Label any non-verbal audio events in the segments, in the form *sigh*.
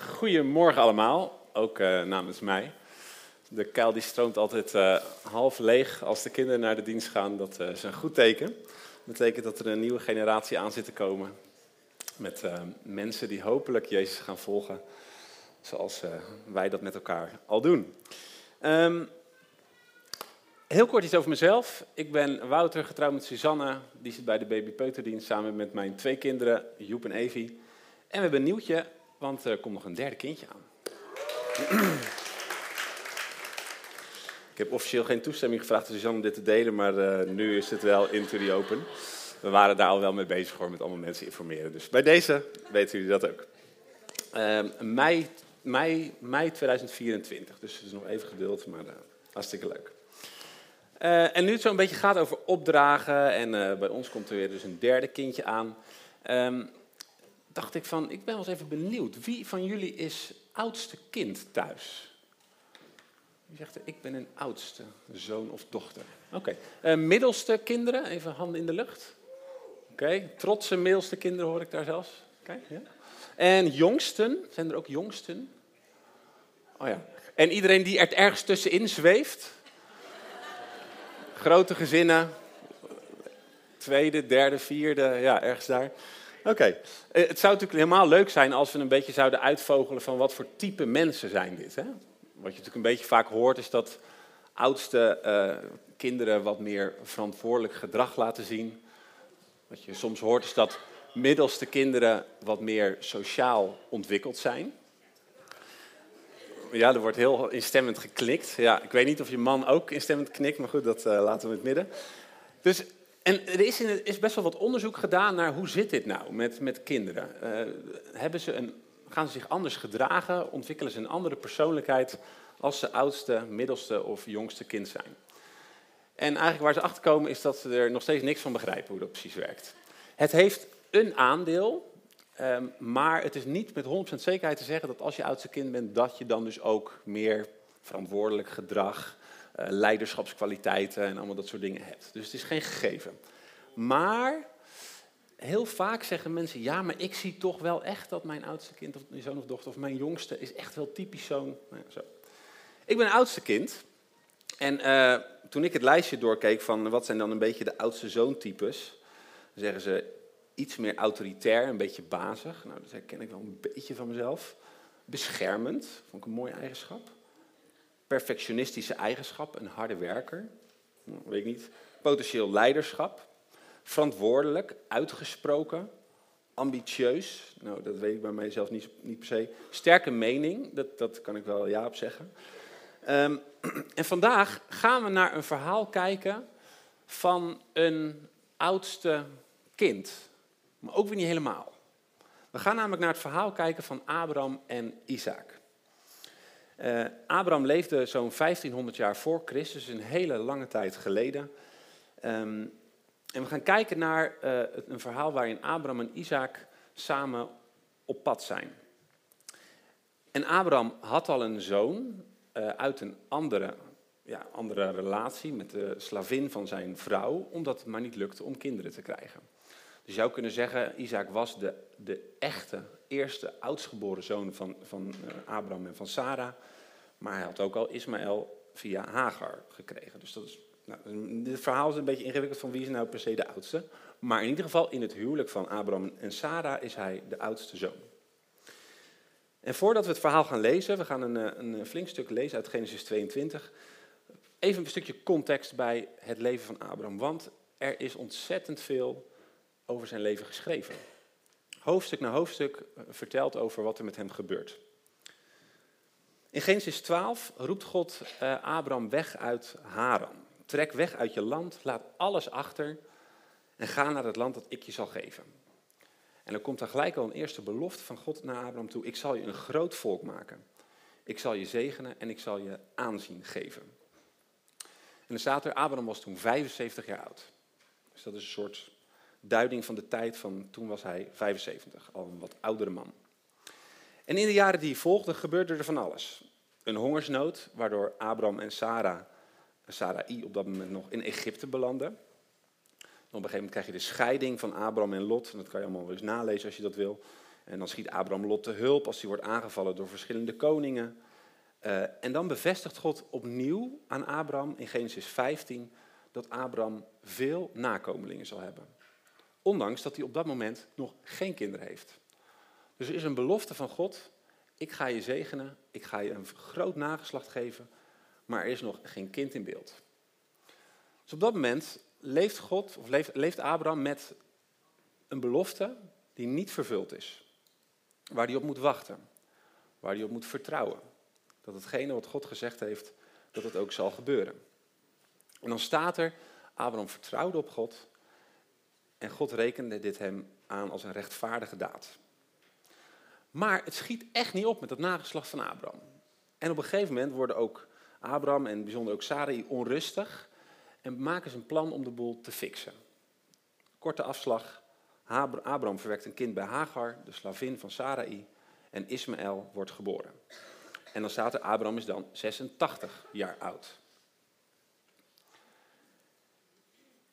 Goedemorgen allemaal, ook uh, namens mij. De kuil die stroomt altijd uh, half leeg als de kinderen naar de dienst gaan. Dat uh, is een goed teken. Dat betekent dat er een nieuwe generatie aan zit te komen. Met mensen die hopelijk Jezus gaan volgen. Zoals wij dat met elkaar al doen. Um, heel kort iets over mezelf. Ik ben Wouter, getrouwd met Suzanne. Die zit bij de babypeuterdienst samen met mijn twee kinderen, Joep en Evie. En we hebben een nieuwtje want er komt nog een derde kindje aan. Ik heb officieel geen toestemming gevraagd aan Suzanne om dit te delen, maar uh, nu is het wel into the open. We waren daar al wel mee bezig hoor, met allemaal mensen informeren. Dus bij deze weten jullie dat ook. Uh, mei, mei, mei 2024, dus het is nog even geduld, maar uh, hartstikke leuk. En nu het zo een beetje gaat over opdragen en bij ons komt er weer dus een derde kindje aan. Um, dacht ik van, ik ben wel eens even benieuwd. Wie van jullie is oudste kind thuis? Wie zegt er, ik ben een oudste zoon of dochter? Oké. Uh, middelste kinderen, even handen in de lucht. Oké. Trotse middelste kinderen hoor ik daar zelfs. Ja. En jongsten, zijn er ook jongsten? Oh ja. En iedereen die er ergens tussenin zweeft? Grote gezinnen, tweede, derde, vierde, ja, ergens daar. Oké. Eh, het zou natuurlijk helemaal leuk zijn als we een beetje zouden uitvogelen van wat voor type mensen zijn dit. Hè? Wat je natuurlijk een beetje vaak hoort is dat oudste uh, kinderen wat meer verantwoordelijk gedrag laten zien. Wat je soms hoort is dat middelste kinderen wat meer sociaal ontwikkeld zijn. Ja, er wordt heel instemmend geknikt. Ja, ik weet niet of je man ook instemmend knikt, maar goed, dat uh, laten we in het midden. Dus en er is, is, best wel wat onderzoek gedaan naar hoe zit dit nou met, met kinderen. Uh, hebben ze een, gaan ze zich anders gedragen? Ontwikkelen ze een andere persoonlijkheid als ze oudste, middelste of jongste kind zijn? En eigenlijk waar ze achter komen is dat ze er nog steeds niks van begrijpen hoe dat precies werkt. Het heeft een aandeel, um, maar het is niet met 100% zekerheid te zeggen dat als je oudste kind bent, dat je dan dus ook meer verantwoordelijk gedrag, leiderschapskwaliteiten en allemaal dat soort dingen hebt. Dus het is geen gegeven. Maar heel vaak zeggen mensen, ja, maar ik zie toch wel echt dat mijn oudste kind, of mijn zoon of dochter, of mijn jongste, is echt wel typisch zo'n... Nou zo. Ik ben oudste kind. En uh, toen ik het lijstje doorkeek van wat zijn dan een beetje de oudste zoontypes, zeggen ze iets meer autoritair, een beetje bazig. Nou, dat herken ik wel een beetje van mezelf. Beschermend, vond ik een mooie eigenschap perfectionistische eigenschap, een harde werker, nou, weet ik niet, potentieel leiderschap, verantwoordelijk, uitgesproken, ambitieus, nou dat weet ik bij mijzelf niet, niet per se, sterke mening, dat, dat kan ik wel ja op zeggen. Um, *clears throat* en vandaag gaan we naar een verhaal kijken van een oudste kind, maar ook weer niet helemaal. We gaan namelijk naar het verhaal kijken van Abraham en Isaac. Uh, Abraham leefde zo'n 1500 jaar voor Christus, een hele lange tijd geleden. Um, en we gaan kijken naar uh, een verhaal waarin Abraham en Isaac samen op pad zijn. En Abraham had al een zoon uh, uit een andere, ja, andere relatie met de slavin van zijn vrouw, omdat het maar niet lukte om kinderen te krijgen. Dus je zou kunnen zeggen, Isaac was de, de echte, eerste oudstgeboren zoon van, van Abraham en van Sarah. Maar hij had ook al Ismaël via Hagar gekregen. Dus dat is, nou, dit verhaal is een beetje ingewikkeld van wie is nou per se de oudste. Maar in ieder geval in het huwelijk van Abraham en Sarah is hij de oudste zoon. En voordat we het verhaal gaan lezen, we gaan een, eh, een flink stuk lezen uit Genesis 22. Even een stukje context bij het leven van Abraham. Want er is ontzettend veel over zijn leven geschreven. Hoofdstuk na hoofdstuk eh, vertelt over wat er met hem gebeurt. In Genesis 12 roept God uh, Abraham weg uit Haran. Trek weg uit je land, laat alles achter en ga naar het land dat ik je zal geven. En dan komt daar gelijk al een eerste belofte van God naar Abraham toe. Ik zal je een groot volk maken. Ik zal je zegenen en ik zal je aanzien geven. En dan staat er, Abraham was toen 75 jaar oud. Dus dat is een soort duiding van de tijd van toen was hij 75, al een wat oudere man. En in de jaren die volgden gebeurde er van alles. Een hongersnood, waardoor Abraham en Sarah, Sarai op dat moment nog in Egypte belanden. Op een gegeven moment krijg je de scheiding van Abraham en Lot. En dat kan je allemaal eens nalezen als je dat wil. En dan schiet Abraham Lot te hulp als hij wordt aangevallen door verschillende koningen. Uh, en dan bevestigt God opnieuw aan Abraham in Genesis 15 dat Abraham veel nakomelingen zal hebben. Ondanks dat hij op dat moment nog geen kinderen heeft. Dus er is een belofte van God. Ik ga je zegenen, ik ga je een groot nageslacht geven, maar er is nog geen kind in beeld. Dus op dat moment leeft, God, of leeft, leeft Abraham met een belofte die niet vervuld is. Waar hij op moet wachten, waar hij op moet vertrouwen. Dat hetgene wat God gezegd heeft, dat het ook zal gebeuren. En dan staat er, Abraham vertrouwde op God en God rekende dit hem aan als een rechtvaardige daad. Maar het schiet echt niet op met het nageslacht van Abraham. En op een gegeven moment worden ook Abraham en bijzonder ook Sarai onrustig en maken ze een plan om de boel te fixen. Korte afslag, Abraham verwekt een kind bij Hagar, de slavin van Sarai, en Ismaël wordt geboren. En dan staat er, Abraham is dan 86 jaar oud.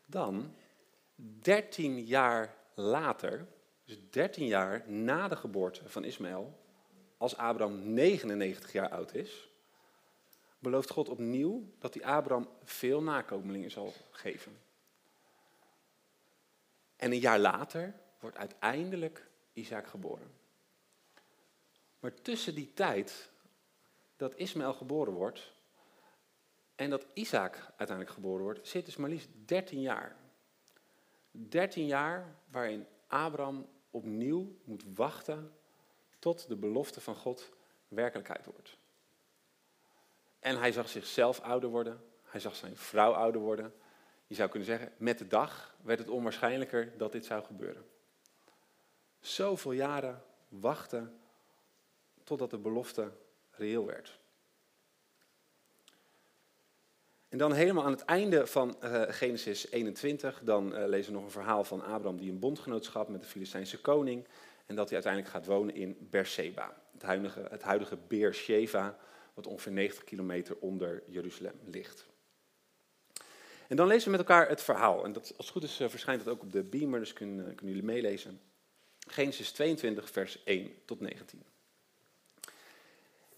Dan, 13 jaar later, dus 13 jaar na de geboorte van Ismaël, als Abraham 99 jaar oud is, belooft God opnieuw dat hij Abraham veel nakomelingen zal geven. En een jaar later wordt uiteindelijk Isaac geboren. Maar tussen die tijd dat Ismaël geboren wordt en dat Isaac uiteindelijk geboren wordt, zit dus maar liefst 13 jaar. 13 jaar waarin Abraham opnieuw moet wachten tot de belofte van God werkelijkheid wordt. En hij zag zichzelf ouder worden, hij zag zijn vrouw ouder worden. Je zou kunnen zeggen, met de dag werd het onwaarschijnlijker dat dit zou gebeuren. Zoveel jaren wachten totdat de belofte reëel werd. En dan helemaal aan het einde van uh, Genesis 21, dan uh, lezen we nog een verhaal van Abraham die een bondgenootschap met de Filistijnse koning en dat hij uiteindelijk gaat wonen in Beersheba, het huidige, het huidige Beersheba, wat ongeveer 90 kilometer onder Jeruzalem ligt. En dan lezen we met elkaar het verhaal. En dat, als het goed is uh, verschijnt dat ook op de beamer, dus kunnen, kunnen jullie meelezen. Genesis 22, vers 1 tot 19.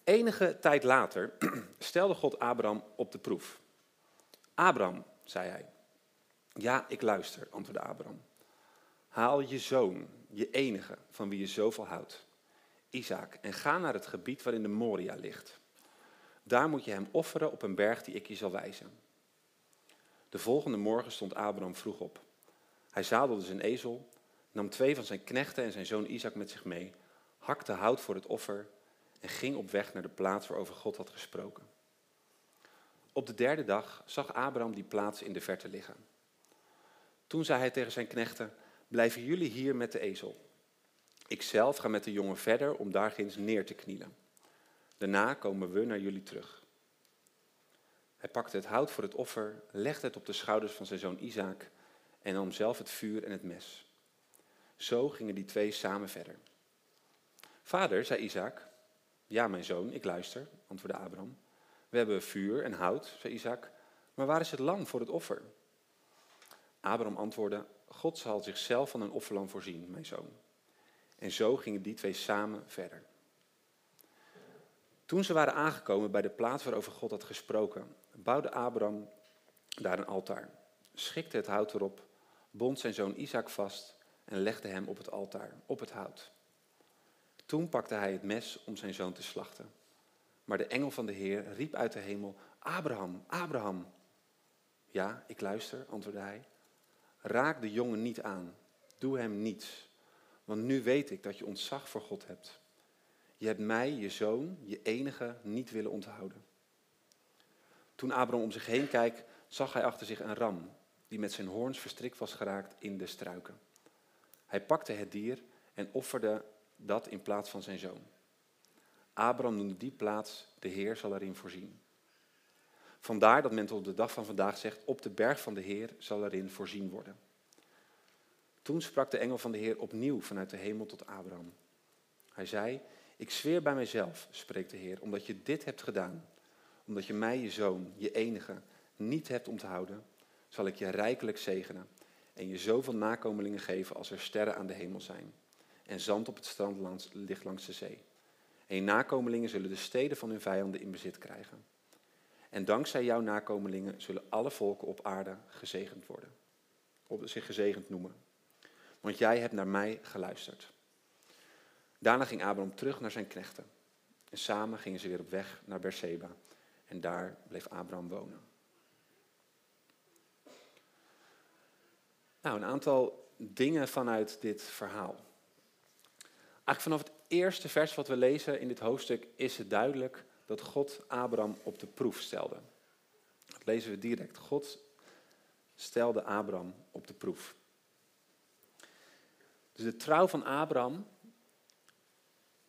Enige tijd later *clears throat* stelde God Abraham op de proef. Abraham, zei hij. Ja, ik luister, antwoordde Abraham. Haal je zoon, je enige, van wie je zoveel houdt, Isaac, en ga naar het gebied waarin de Moria ligt. Daar moet je hem offeren op een berg die ik je zal wijzen. De volgende morgen stond Abraham vroeg op. Hij zadelde zijn ezel, nam twee van zijn knechten en zijn zoon Isaac met zich mee, hakte hout voor het offer en ging op weg naar de plaats waarover God had gesproken. Op de derde dag zag Abraham die plaats in de verte liggen. Toen zei hij tegen zijn knechten: Blijven jullie hier met de ezel. Ikzelf ga met de jongen verder om daar neer te knielen. Daarna komen we naar jullie terug. Hij pakte het hout voor het offer, legde het op de schouders van zijn zoon Isaac en nam zelf het vuur en het mes. Zo gingen die twee samen verder. Vader, zei Isaac. Ja, mijn zoon, ik luister, antwoordde Abraham. We hebben vuur en hout, zei Isaac, maar waar is het lam voor het offer? Abraham antwoordde, God zal zichzelf van een offerlam voorzien, mijn zoon. En zo gingen die twee samen verder. Toen ze waren aangekomen bij de plaats waarover God had gesproken, bouwde Abraham daar een altaar, schikte het hout erop, bond zijn zoon Isaac vast en legde hem op het altaar, op het hout. Toen pakte hij het mes om zijn zoon te slachten. Maar de engel van de Heer riep uit de hemel, Abraham, Abraham. Ja, ik luister, antwoordde hij. Raak de jongen niet aan, doe hem niets, want nu weet ik dat je ontzag voor God hebt. Je hebt mij, je zoon, je enige, niet willen onthouden. Toen Abraham om zich heen kijkt, zag hij achter zich een ram, die met zijn hoorns verstrikt was geraakt in de struiken. Hij pakte het dier en offerde dat in plaats van zijn zoon. Abraham noemde die plaats, de Heer zal erin voorzien. Vandaar dat men tot de dag van vandaag zegt, op de berg van de Heer zal erin voorzien worden. Toen sprak de engel van de Heer opnieuw vanuit de hemel tot Abraham. Hij zei, ik zweer bij mijzelf, spreekt de Heer, omdat je dit hebt gedaan, omdat je mij, je zoon, je enige, niet hebt onthouden, zal ik je rijkelijk zegenen en je zoveel nakomelingen geven als er sterren aan de hemel zijn en zand op het strand langs, ligt langs de zee. En nakomelingen zullen de steden van hun vijanden in bezit krijgen. En dankzij jouw nakomelingen zullen alle volken op aarde gezegend worden. Op zich gezegend noemen. Want jij hebt naar mij geluisterd. Daarna ging Abraham terug naar zijn knechten. En samen gingen ze weer op weg naar Berseba. En daar bleef Abraham wonen. Nou, een aantal dingen vanuit dit verhaal. Eigenlijk vanaf het eerste vers wat we lezen in dit hoofdstuk is het duidelijk dat God Abraham op de proef stelde. Dat lezen we direct. God stelde Abraham op de proef. Dus de trouw van Abraham,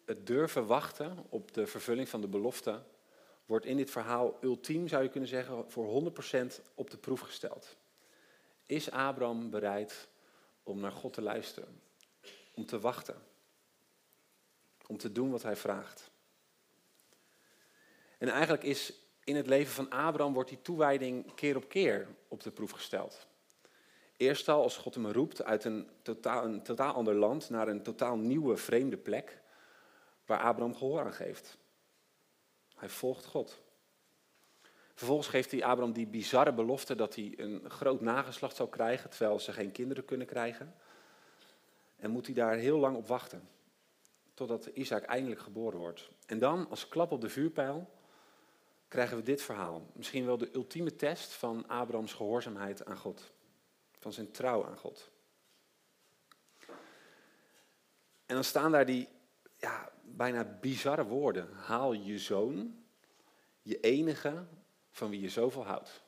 het durven wachten op de vervulling van de belofte, wordt in dit verhaal ultiem, zou je kunnen zeggen, voor 100% op de proef gesteld. Is Abraham bereid om naar God te luisteren? Om te wachten? Om te doen wat hij vraagt? En eigenlijk is in het leven van Abraham wordt die toewijding keer op keer op de proef gesteld. Eerst al als God hem roept uit een totaal, een totaal ander land naar een totaal nieuwe, vreemde plek, waar Abraham gehoor aan geeft. Hij volgt God. Vervolgens geeft hij Abraham die bizarre belofte dat hij een groot nageslacht zou krijgen, terwijl ze geen kinderen kunnen krijgen. En moet hij daar heel lang op wachten, totdat Isaac eindelijk geboren wordt. En dan, als klap op de vuurpijl, krijgen we dit verhaal. Misschien wel de ultieme test van Abrahams gehoorzaamheid aan God. Van zijn trouw aan God. En dan staan daar die ja, bijna bizarre woorden. Haal je zoon, je enige, van wie je zoveel houdt.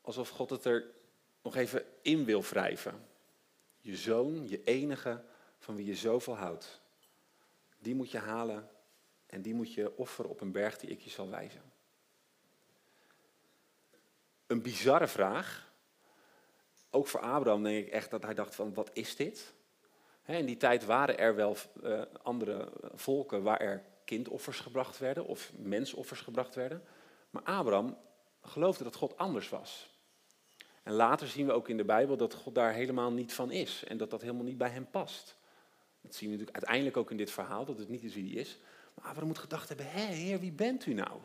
Alsof God het er nog even in wil wrijven. Je zoon, je enige, van wie je zoveel houdt. Die moet je halen en die moet je offeren op een berg die ik je zal wijzen. Een bizarre vraag. Ook voor Abraham denk ik echt dat hij dacht van wat is dit? in die tijd waren er wel uh, andere volken waar er kindoffers gebracht werden of mensoffers gebracht werden. Maar Abraham geloofde dat God anders was. En later zien we ook in de Bijbel dat God daar helemaal niet van is en dat dat helemaal niet bij hem past. Dat zien we uiteindelijk ook in dit verhaal, dat het niet is wie hij is. Maar Abraham moet gedacht hebben, hé heer, wie bent u nou?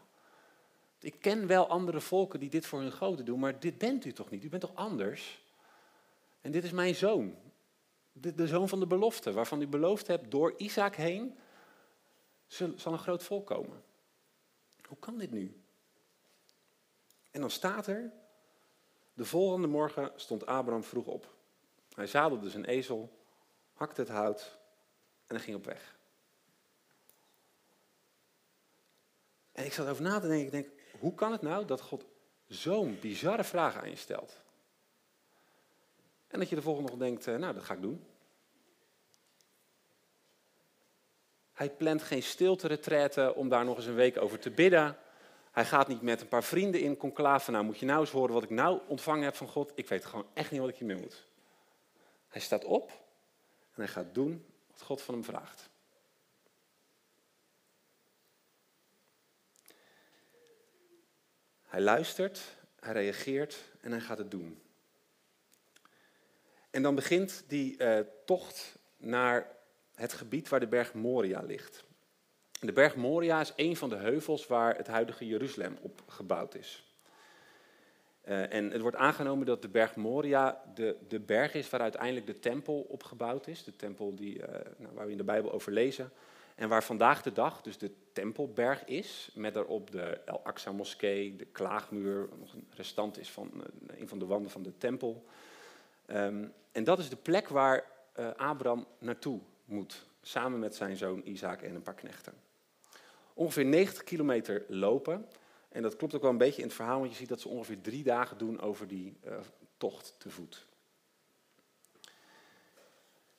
Ik ken wel andere volken die dit voor hun goden doen, maar dit bent u toch niet? U bent toch anders? En dit is mijn zoon. De, de zoon van de belofte, waarvan u beloofd hebt, door Isaac heen zal een groot volk komen. Hoe kan dit nu? En dan staat er, de volgende morgen stond Abraham vroeg op. Hij zadelde zijn ezel, hakte het hout hij ging op weg. En ik zat over na te denken, ik denk, hoe kan het nou dat God zo'n bizarre vraag aan je stelt? En dat je de volgende nog denkt, eh, nou dat ga ik doen. Hij plant geen stilte om daar nog eens een week over te bidden. Hij gaat niet met een paar vrienden in conclave. Nou, moet je nou eens horen wat ik nou ontvangen heb van God. Ik weet gewoon echt niet wat ik hiermee moet. Hij staat op en hij gaat doen God van hem vraagt. Hij luistert, hij reageert en hij gaat het doen. En dan begint die uh, tocht naar het gebied waar de berg Moria ligt. De berg Moria is een van de heuvels waar het huidige Jeruzalem op gebouwd is. Uh, en het wordt aangenomen dat de berg Moria de, de berg is waar uiteindelijk de tempel opgebouwd is. De tempel die, uh, nou, waar we in de Bijbel over lezen. En waar vandaag de dag dus de tempelberg is, met daarop de El-Aqsa moskee, de klaagmuur, nog een restant is van uh, een van de wanden van de tempel. Um, en dat is de plek waar Abraham naartoe moet, samen met zijn zoon Isaac en een paar knechten ongeveer 90 kilometer lopen. En dat klopt ook wel een beetje in het verhaal, want je ziet dat ze ongeveer drie dagen doen over die uh, tocht te voet.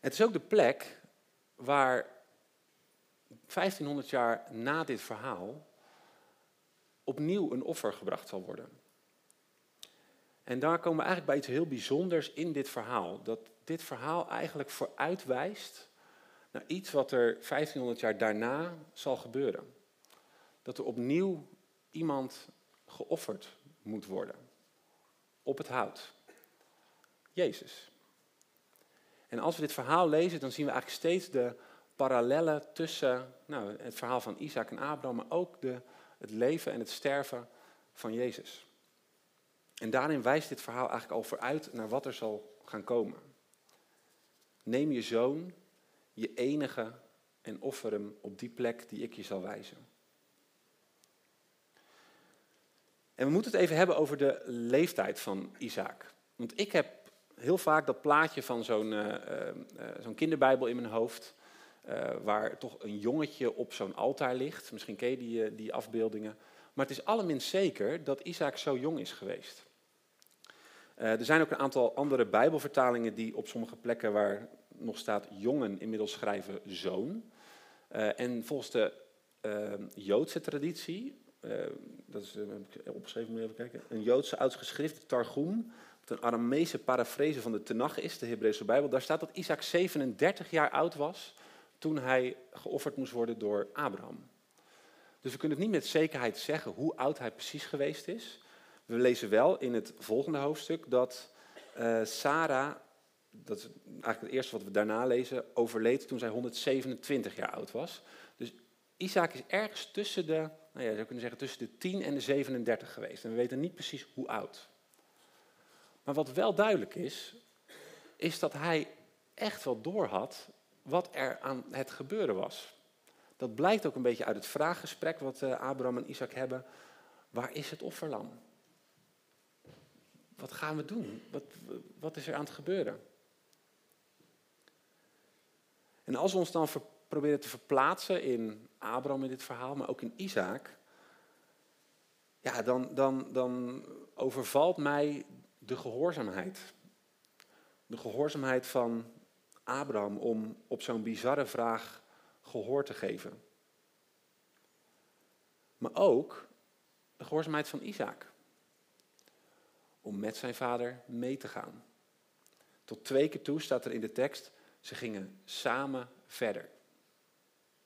Het is ook de plek waar 1500 jaar na dit verhaal opnieuw een offer gebracht zal worden. En daar komen we eigenlijk bij iets heel bijzonders in dit verhaal. Dat dit verhaal eigenlijk vooruitwijst naar iets wat er 1500 jaar daarna zal gebeuren dat er opnieuw iemand geofferd moet worden. Op het hout. Jezus. En als we dit verhaal lezen, dan zien we eigenlijk steeds de parallellen tussen nou, het verhaal van Isaac en Abraham, maar ook de, het leven en het sterven van Jezus. En daarin wijst dit verhaal eigenlijk al vooruit naar wat er zal gaan komen. Neem je zoon, je enige, en offer hem op die plek die ik je zal wijzen. En we moeten het even hebben over de leeftijd van Isaac. Want ik heb heel vaak dat plaatje van zo'n uh, zo'n kinderbijbel in mijn hoofd. Waar toch een jongetje op zo'n altaar ligt. Misschien ken je die, die afbeeldingen. Maar het is allerminst zeker dat Isaac zo jong is geweest. er zijn ook een aantal andere bijbelvertalingen die op sommige plekken waar nog staat jongen inmiddels schrijven zoon. en volgens de Joodse traditie, dat is, heb ik opgeschreven, moet even kijken, een Joodse oudste geschrift, Targum, een Aramese parafrase van de Tenach is, de Hebreeuwse Bijbel, daar staat dat Isaac 37 jaar oud was toen hij geofferd moest worden door Abraham. Dus we kunnen het niet met zekerheid zeggen hoe oud hij precies geweest is. We lezen wel in het volgende hoofdstuk dat uh, Sarah, dat is eigenlijk het eerste wat we daarna lezen, overleed toen zij 127 jaar oud was. Dus Isaac is ergens tussen de, nou ja, zou kunnen zeggen, tussen de 10 en de 37 geweest. En we weten niet precies hoe oud. Maar wat wel duidelijk is, is dat hij echt wel doorhad wat er aan het gebeuren was. Dat blijkt ook een beetje uit het vraaggesprek wat eh, Abraham en Isaac hebben. Waar is het offerlam? Wat gaan we doen? Wat, wat is er aan het gebeuren? En als we ons dan proberen te verplaatsen in Abraham in dit verhaal, maar ook in Isaac, ja, dan, dan, dan overvalt mij de gehoorzaamheid. De gehoorzaamheid van Abraham om op zo'n bizarre vraag gehoor te geven. Maar ook de gehoorzaamheid van Isaac. Om met zijn vader mee te gaan. Tot twee keer toe staat er in de tekst, ze gingen samen verder.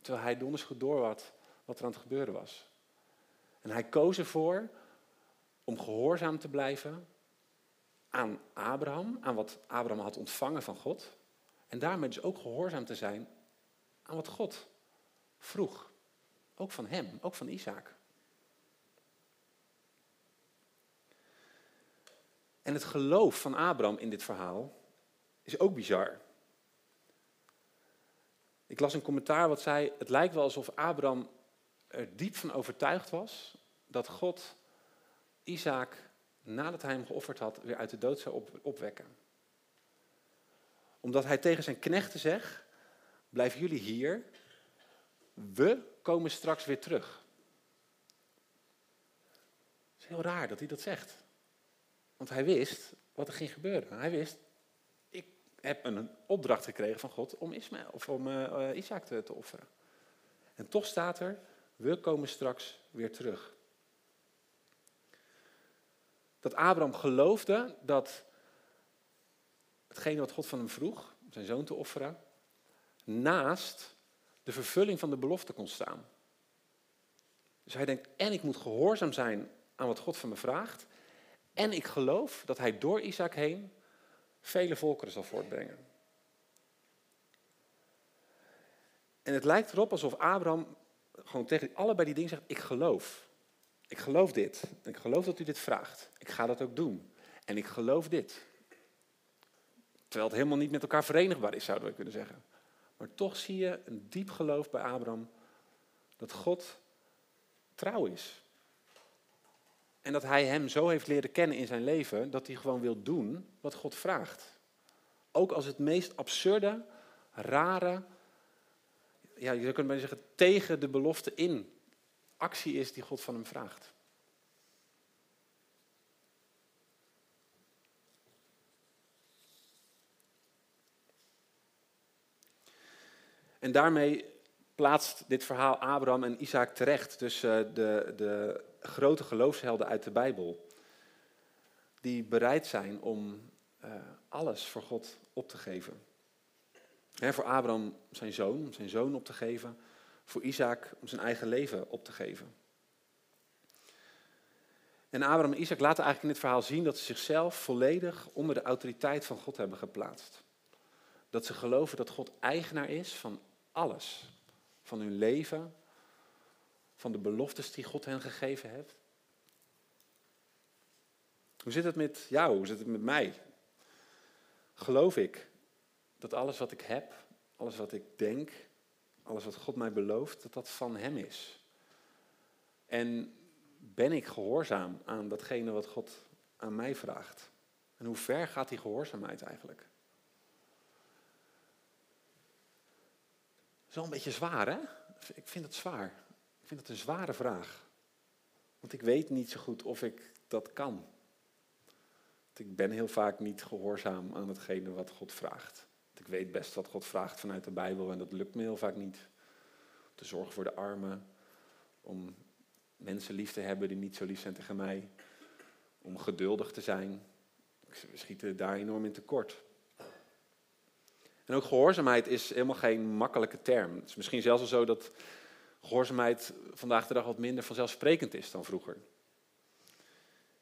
Terwijl hij donders goed door had wat er aan het gebeuren was. En hij koos ervoor om gehoorzaam te blijven aan Abraham, aan wat Abraham had ontvangen van God. En daarmee dus ook gehoorzaam te zijn aan wat God vroeg. Ook van hem, ook van Isaac. En het geloof van Abraham in dit verhaal is ook bizar. Ik las een commentaar wat zei: Het lijkt wel alsof Abraham er diep van overtuigd was dat God Isaac nadat hij hem geofferd had, weer uit de dood zou opwekken. Omdat hij tegen zijn knechten zegt, blijf jullie hier, we komen straks weer terug. Het is heel raar dat hij dat zegt. Want hij wist wat er ging gebeuren. Hij wist, heb een opdracht gekregen van God om, Ismaël, of om uh, Isaac te, te offeren. En toch staat er, we komen straks weer terug dat Abraham geloofde dat hetgene wat God van hem vroeg, zijn zoon te offeren, naast de vervulling van de belofte kon staan. Dus hij denkt, en ik moet gehoorzaam zijn aan wat God van me vraagt, en ik geloof dat hij door Isaac heen vele volkeren zal voortbrengen. En het lijkt erop alsof Abraham gewoon tegen allebei die dingen zegt, ik geloof. Ik geloof dit. Ik geloof dat u dit vraagt. Ik ga dat ook doen. En ik geloof dit. Terwijl het helemaal niet met elkaar verenigbaar is, zouden we kunnen zeggen. Maar toch zie je een diep geloof bij Abraham dat God trouw is. En dat hij hem zo heeft leren kennen in zijn leven dat hij gewoon wil doen wat God vraagt. Ook als het meest absurde, rare, ja, je kunt maar zeggen tegen de belofte in actie is die God van hem vraagt. En daarmee plaatst dit verhaal Abraham en Isaac terecht tussen de, de grote geloofshelden uit de Bijbel. Die bereid zijn om uh, alles voor God op te geven. voor Abraham zijn zoon, om zijn zoon op te geven voor Isaac om zijn eigen leven op te geven. En Abraham en Isaac laten eigenlijk in dit verhaal zien dat ze zichzelf volledig onder de autoriteit van God hebben geplaatst. Dat ze geloven dat God eigenaar is van alles. Van hun leven, van de beloftes die God hen gegeven heeft. Hoe zit het met jou? Hoe zit het met mij? Geloof ik dat alles wat ik heb, alles wat ik denk, alles wat God mij belooft, dat dat van Hem is? En ben ik gehoorzaam aan datgene wat God aan mij vraagt? En hoe ver gaat die gehoorzaamheid eigenlijk? Dat is wel een beetje zwaar, hè? Ik vind het zwaar. Ik vind het een zware vraag. Want ik weet niet zo goed of ik dat kan. Ik ben heel vaak niet gehoorzaam aan hetgene wat God vraagt. Ik weet best wat God vraagt vanuit de Bijbel en dat lukt me heel vaak niet. Te zorgen voor de armen, om mensen lief te hebben die niet zo lief zijn tegen mij, om geduldig te zijn. We schieten daar enorm in tekort. En ook gehoorzaamheid is helemaal geen makkelijke term. Het is misschien zelfs wel zo dat gehoorzaamheid vandaag de dag wat minder vanzelfsprekend is dan vroeger.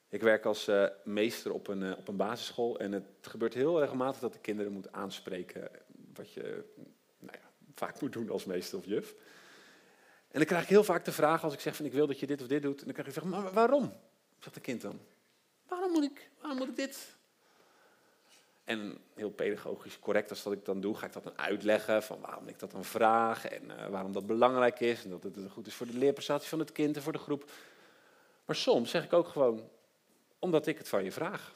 Ik werk als uh, meester op een, uh, op een basisschool en het gebeurt heel regelmatig dat de kinderen moeten aanspreken wat je nou ja, vaak moet doen als meester of juf. En dan krijg ik heel vaak de vraag als ik zeg van ik wil dat je dit of dit doet. En dan krijg ik zeggen, maar waarom? Zegt de kind dan. Waarom moet ik, waarom moet ik dit? En heel pedagogisch correct als dat ik dan doe, ga ik dat dan uitleggen van waarom ik dat dan vraag en uh, waarom dat belangrijk is en dat het goed is voor de leerprestatie van het kind en voor de groep. Maar soms zeg ik ook gewoon, omdat ik het van je vraag.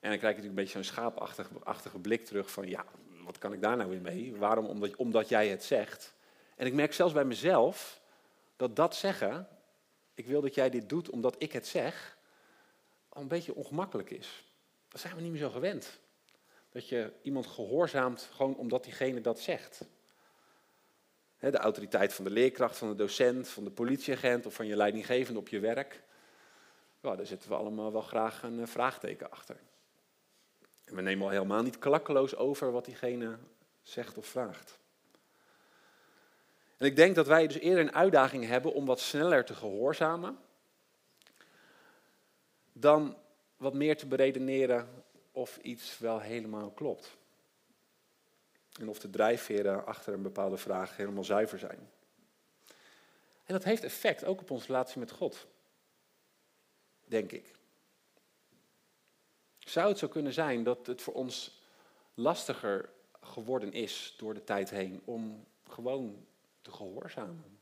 En dan krijg je natuurlijk een beetje zo'n schaapachtige blik terug van, ja, wat kan ik daar nou weer mee? Waarom? Omdat, omdat jij het zegt. En ik merk zelfs bij mezelf dat dat zeggen, ik wil dat jij dit doet omdat ik het zeg, een beetje ongemakkelijk is. Dat zijn we niet meer zo gewend. Dat je iemand gehoorzaamt gewoon omdat diegene dat zegt. De autoriteit van de leerkracht, van de docent, van de politieagent of van je leidinggevende op je werk. Ja, daar zetten we allemaal wel graag een eh, vraagteken achter. En we nemen al helemaal niet klakkeloos over wat diegene zegt of vraagt. En ik denk dat wij dus eerder een uitdaging hebben om wat sneller te gehoorzamen, dan wat meer te beredeneren of iets wel helemaal klopt. En of de drijfveren achter een bepaalde vraag helemaal zuiver zijn. En dat heeft effect ook op onze relatie met God. Denk ik. Zou het zo kunnen zijn dat het voor ons lastiger geworden is door de tijd heen om gewoon te gehoorzamen?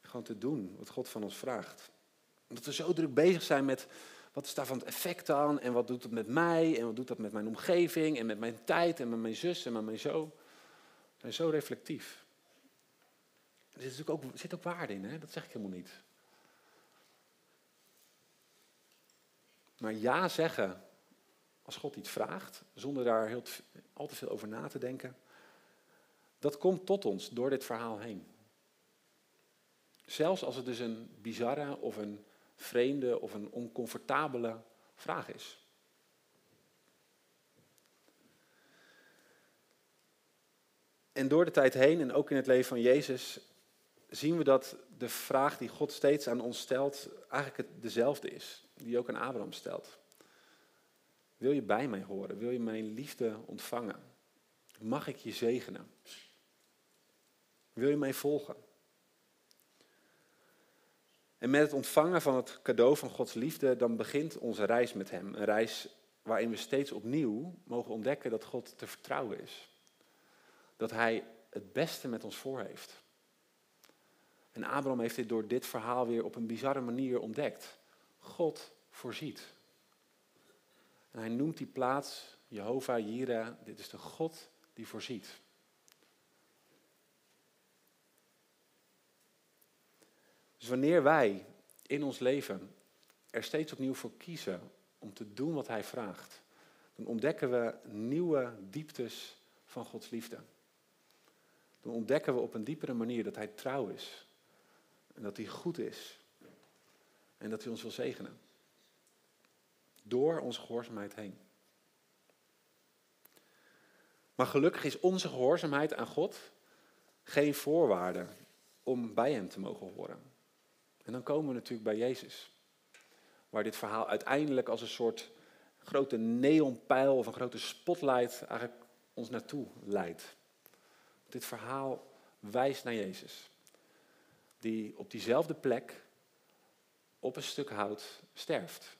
Gewoon te doen wat God van ons vraagt. Omdat we zo druk bezig zijn met wat is daarvan het effect aan en wat doet het met mij en wat doet dat met mijn omgeving en met mijn tijd en met mijn zus en met mijn zo. We zijn zo reflectief. Er zit, ook, zit ook waarde in, hè? dat zeg ik helemaal niet. Maar ja zeggen als God iets vraagt, zonder daar heel al te veel over na te denken, dat komt tot ons door dit verhaal heen. Zelfs als het dus een bizarre of een vreemde of een oncomfortabele vraag is. En door de tijd heen en ook in het leven van Jezus zien we dat de vraag die God steeds aan ons stelt eigenlijk dezelfde is, die ook aan Abraham stelt. Wil je bij mij horen? Wil je mijn liefde ontvangen? Mag ik je zegenen? Wil je mij volgen? En met het ontvangen van het cadeau van Gods liefde, dan begint onze reis met Hem. Een reis waarin we steeds opnieuw mogen ontdekken dat God te vertrouwen is. Dat Hij het beste met ons voor heeft. En Abraham heeft dit door dit verhaal weer op een bizarre manier ontdekt. God voorziet. En hij noemt die plaats Jehovah Jireh, dit is de God die voorziet. Wanneer wij in ons leven er steeds opnieuw voor kiezen om te doen wat Hij vraagt, dan ontdekken we nieuwe dieptes van Gods liefde. Dan ontdekken we op een diepere manier dat Hij trouw is en dat Hij goed is en dat Hij ons wil zegenen. Door onze gehoorzaamheid heen. Maar gelukkig is onze gehoorzaamheid aan God geen voorwaarde om bij Hem te mogen horen. En dan komen we natuurlijk bij Jezus. Waar dit verhaal uiteindelijk als een soort grote neonpijl of een grote spotlight eigenlijk ons naartoe leidt. Dit verhaal wijst naar Jezus, die op diezelfde plek op een stuk hout sterft.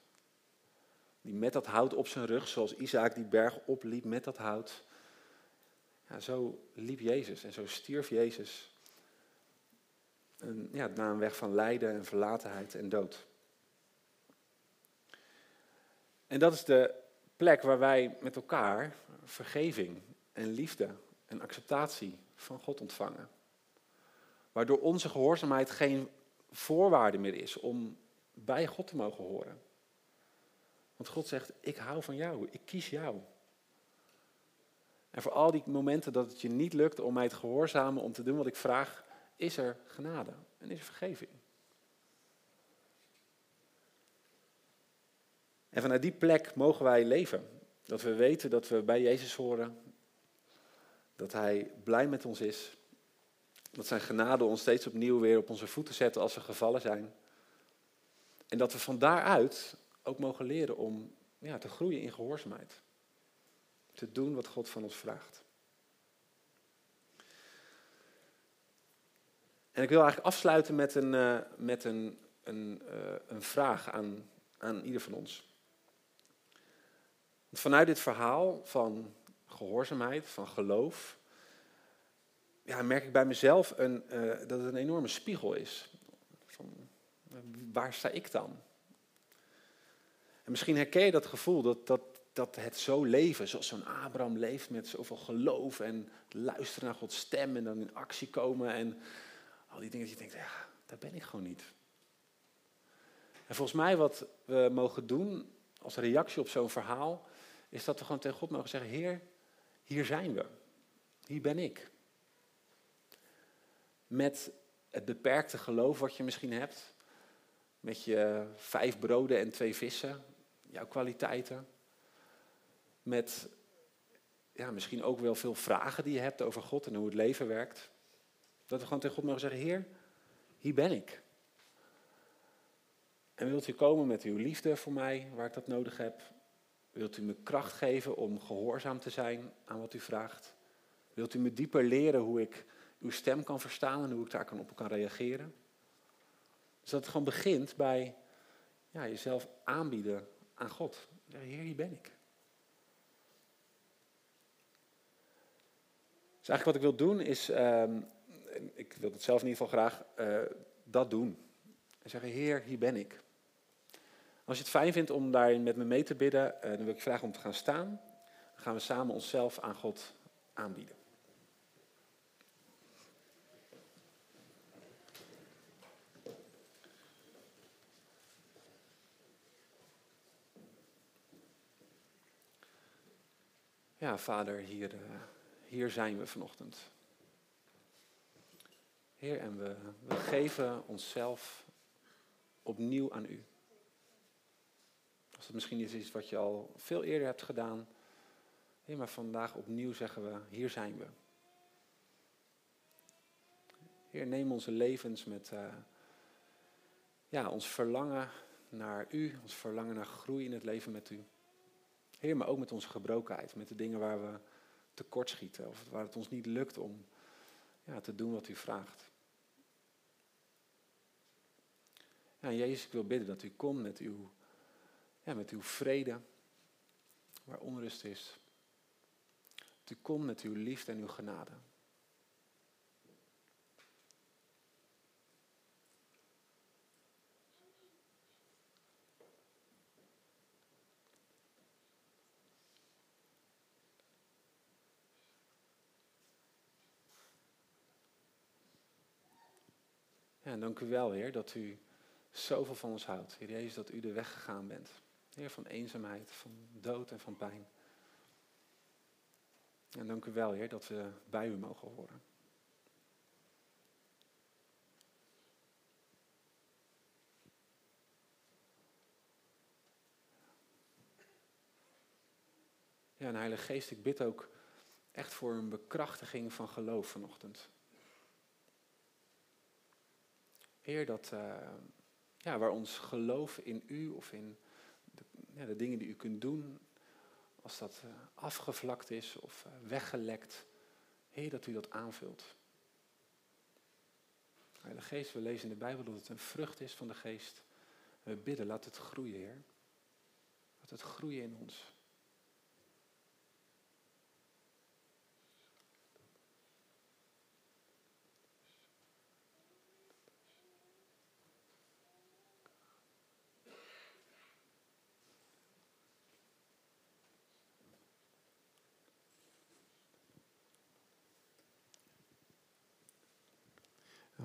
Die met dat hout op zijn rug, zoals Isaac die berg opliep met dat hout. Ja, zo liep Jezus en zo stierf Jezus. En, ja, na een weg van lijden en verlatenheid en dood. En dat is de plek waar wij met elkaar vergeving en liefde en acceptatie van God ontvangen. Waardoor onze gehoorzaamheid geen voorwaarde meer is om bij God te mogen horen. Want God zegt, ik hou van jou, ik kies jou. En voor al die momenten dat het je niet lukt om mij te gehoorzamen, om te doen wat ik vraag, is er genade en is er vergeving. En vanuit die plek mogen wij leven. Dat we weten dat we bij Jezus horen. Dat Hij blij met ons is. Dat Zijn genade ons steeds opnieuw weer op onze voeten zet als we gevallen zijn. En dat we van daaruit ook mogen leren om ja, te groeien in gehoorzaamheid. Te doen wat God van ons vraagt. En ik wil eigenlijk afsluiten met een, uh, met een, een, uh, een vraag aan, aan ieder van ons. Vanuit dit verhaal van gehoorzaamheid, van geloof, ja, merk ik bij mezelf een, uh, dat het een enorme spiegel is. Van, waar sta ik dan? En misschien herken je dat gevoel dat, dat, dat het zo leven, zoals zo'n Abraham leeft met zoveel geloof en luisteren naar Gods stem en dan in actie komen en al die dingen dat je denkt, ja, daar ben ik gewoon niet. En volgens mij wat we mogen doen als reactie op zo'n verhaal, is dat we gewoon tegen God mogen zeggen, Heer, hier zijn we. Hier ben ik. Met het beperkte geloof wat je misschien hebt, met je vijf broden en twee vissen, jouw kwaliteiten. Met ja, misschien ook wel veel vragen die je hebt over God en hoe het leven werkt. Dat we gewoon tegen God mogen zeggen, Heer, hier ben ik. En wilt u komen met uw liefde voor mij, waar ik dat nodig heb? Wilt u me kracht geven om gehoorzaam te zijn aan wat u vraagt? Wilt u me dieper leren hoe ik uw stem kan verstaan en hoe ik daar kan op kan reageren? Dus dat het gewoon begint bij ja, jezelf aanbieden aan God. Heer, hier ben ik. Dus eigenlijk wat ik wil doen is, um, ik wil het zelf in ieder geval graag, uh, dat doen. En zeggen, Heer, hier ben ik. Als je het fijn vindt om daarin met me mee te bidden, uh, dan wil ik je vragen om te gaan staan. Dan gaan we samen onszelf aan God aanbieden. Ja, vader, hier, uh, hier zijn we vanochtend. Heer, en we, we geven onszelf opnieuw aan u. Als het misschien is iets wat je al veel eerder hebt gedaan. Heer, maar vandaag opnieuw zeggen we, hier zijn we. Heer, neem onze levens met uh, ja, ons verlangen naar u, ons verlangen naar groei in het leven met u. Heer, maar ook met onze gebrokenheid, met de dingen waar we tekortschieten of waar het ons niet lukt om te doen wat u vraagt. Ja, Jezus, ik wil bidden dat u komt met uw, ja, met uw vrede, waar onrust is. Dat u komt met uw liefde en uw genade. En dank u wel, Heer, dat u zoveel van ons houdt. Heer Jezus, dat u de weg gegaan bent. Heer, van eenzaamheid, van dood en van pijn. En dank u wel, Heer, dat we bij u mogen horen. Ja, en Heilige Geest, ik bid ook echt voor een bekrachtiging van geloof vanochtend. Heer, dat uh, ja, waar ons geloof in u of in de, ja, de dingen die u kunt doen, als dat uh, afgevlakt is of uh, weggelekt, Heer, dat u dat aanvult. De geest, we lezen in de Bijbel dat het een vrucht is van de geest. We bidden, laat het groeien, Heer. Laat het groeien in ons.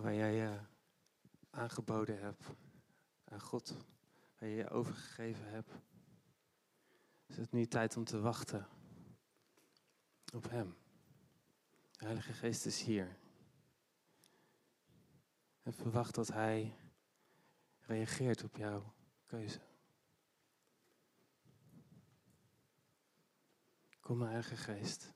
Waar jij je aangeboden hebt aan God, waar je je overgegeven hebt, is het nu tijd om te wachten op Hem. De Heilige Geest is hier. En verwacht dat Hij reageert op jouw keuze. Kom, Heilige Geest.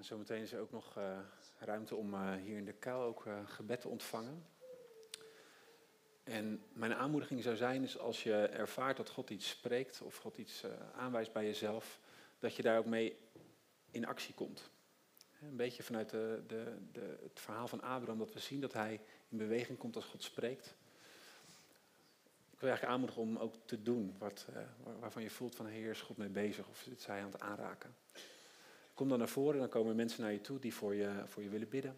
En zometeen is er ook nog uh, ruimte om uh, hier in de kuil ook uh, gebed te ontvangen. En mijn aanmoediging zou zijn, is als je ervaart dat God iets spreekt of God iets aanwijst bij jezelf, dat je daar ook mee in actie komt. Een beetje vanuit de, de, de, het verhaal van Abraham, dat we zien dat hij in beweging komt als God spreekt. Ik wil eigenlijk aanmoedigen om ook te doen wat, waarvan je voelt van, heer, is God mee bezig of is hij aan het aanraken. Kom dan naar voren, dan komen mensen naar je toe die voor je, voor je willen bidden.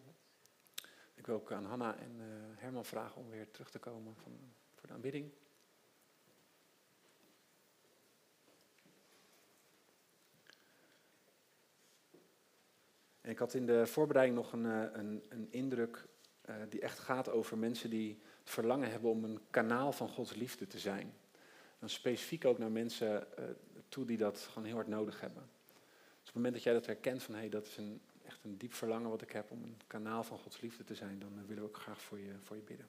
Ik wil ook aan Hanna en uh, Herman vragen om weer terug te komen van, voor de aanbidding. En ik had in de voorbereiding nog een, uh, een, een indruk uh, die echt gaat over mensen die het verlangen hebben om een kanaal van Gods liefde te zijn. Dan specifiek ook naar mensen toe die dat gewoon heel hard nodig hebben. Op het moment dat jij dat herkent van hé, hey, dat is een, echt een diep verlangen wat ik heb om een kanaal van Gods liefde te zijn, dan willen we ook graag voor je, voor je bidden.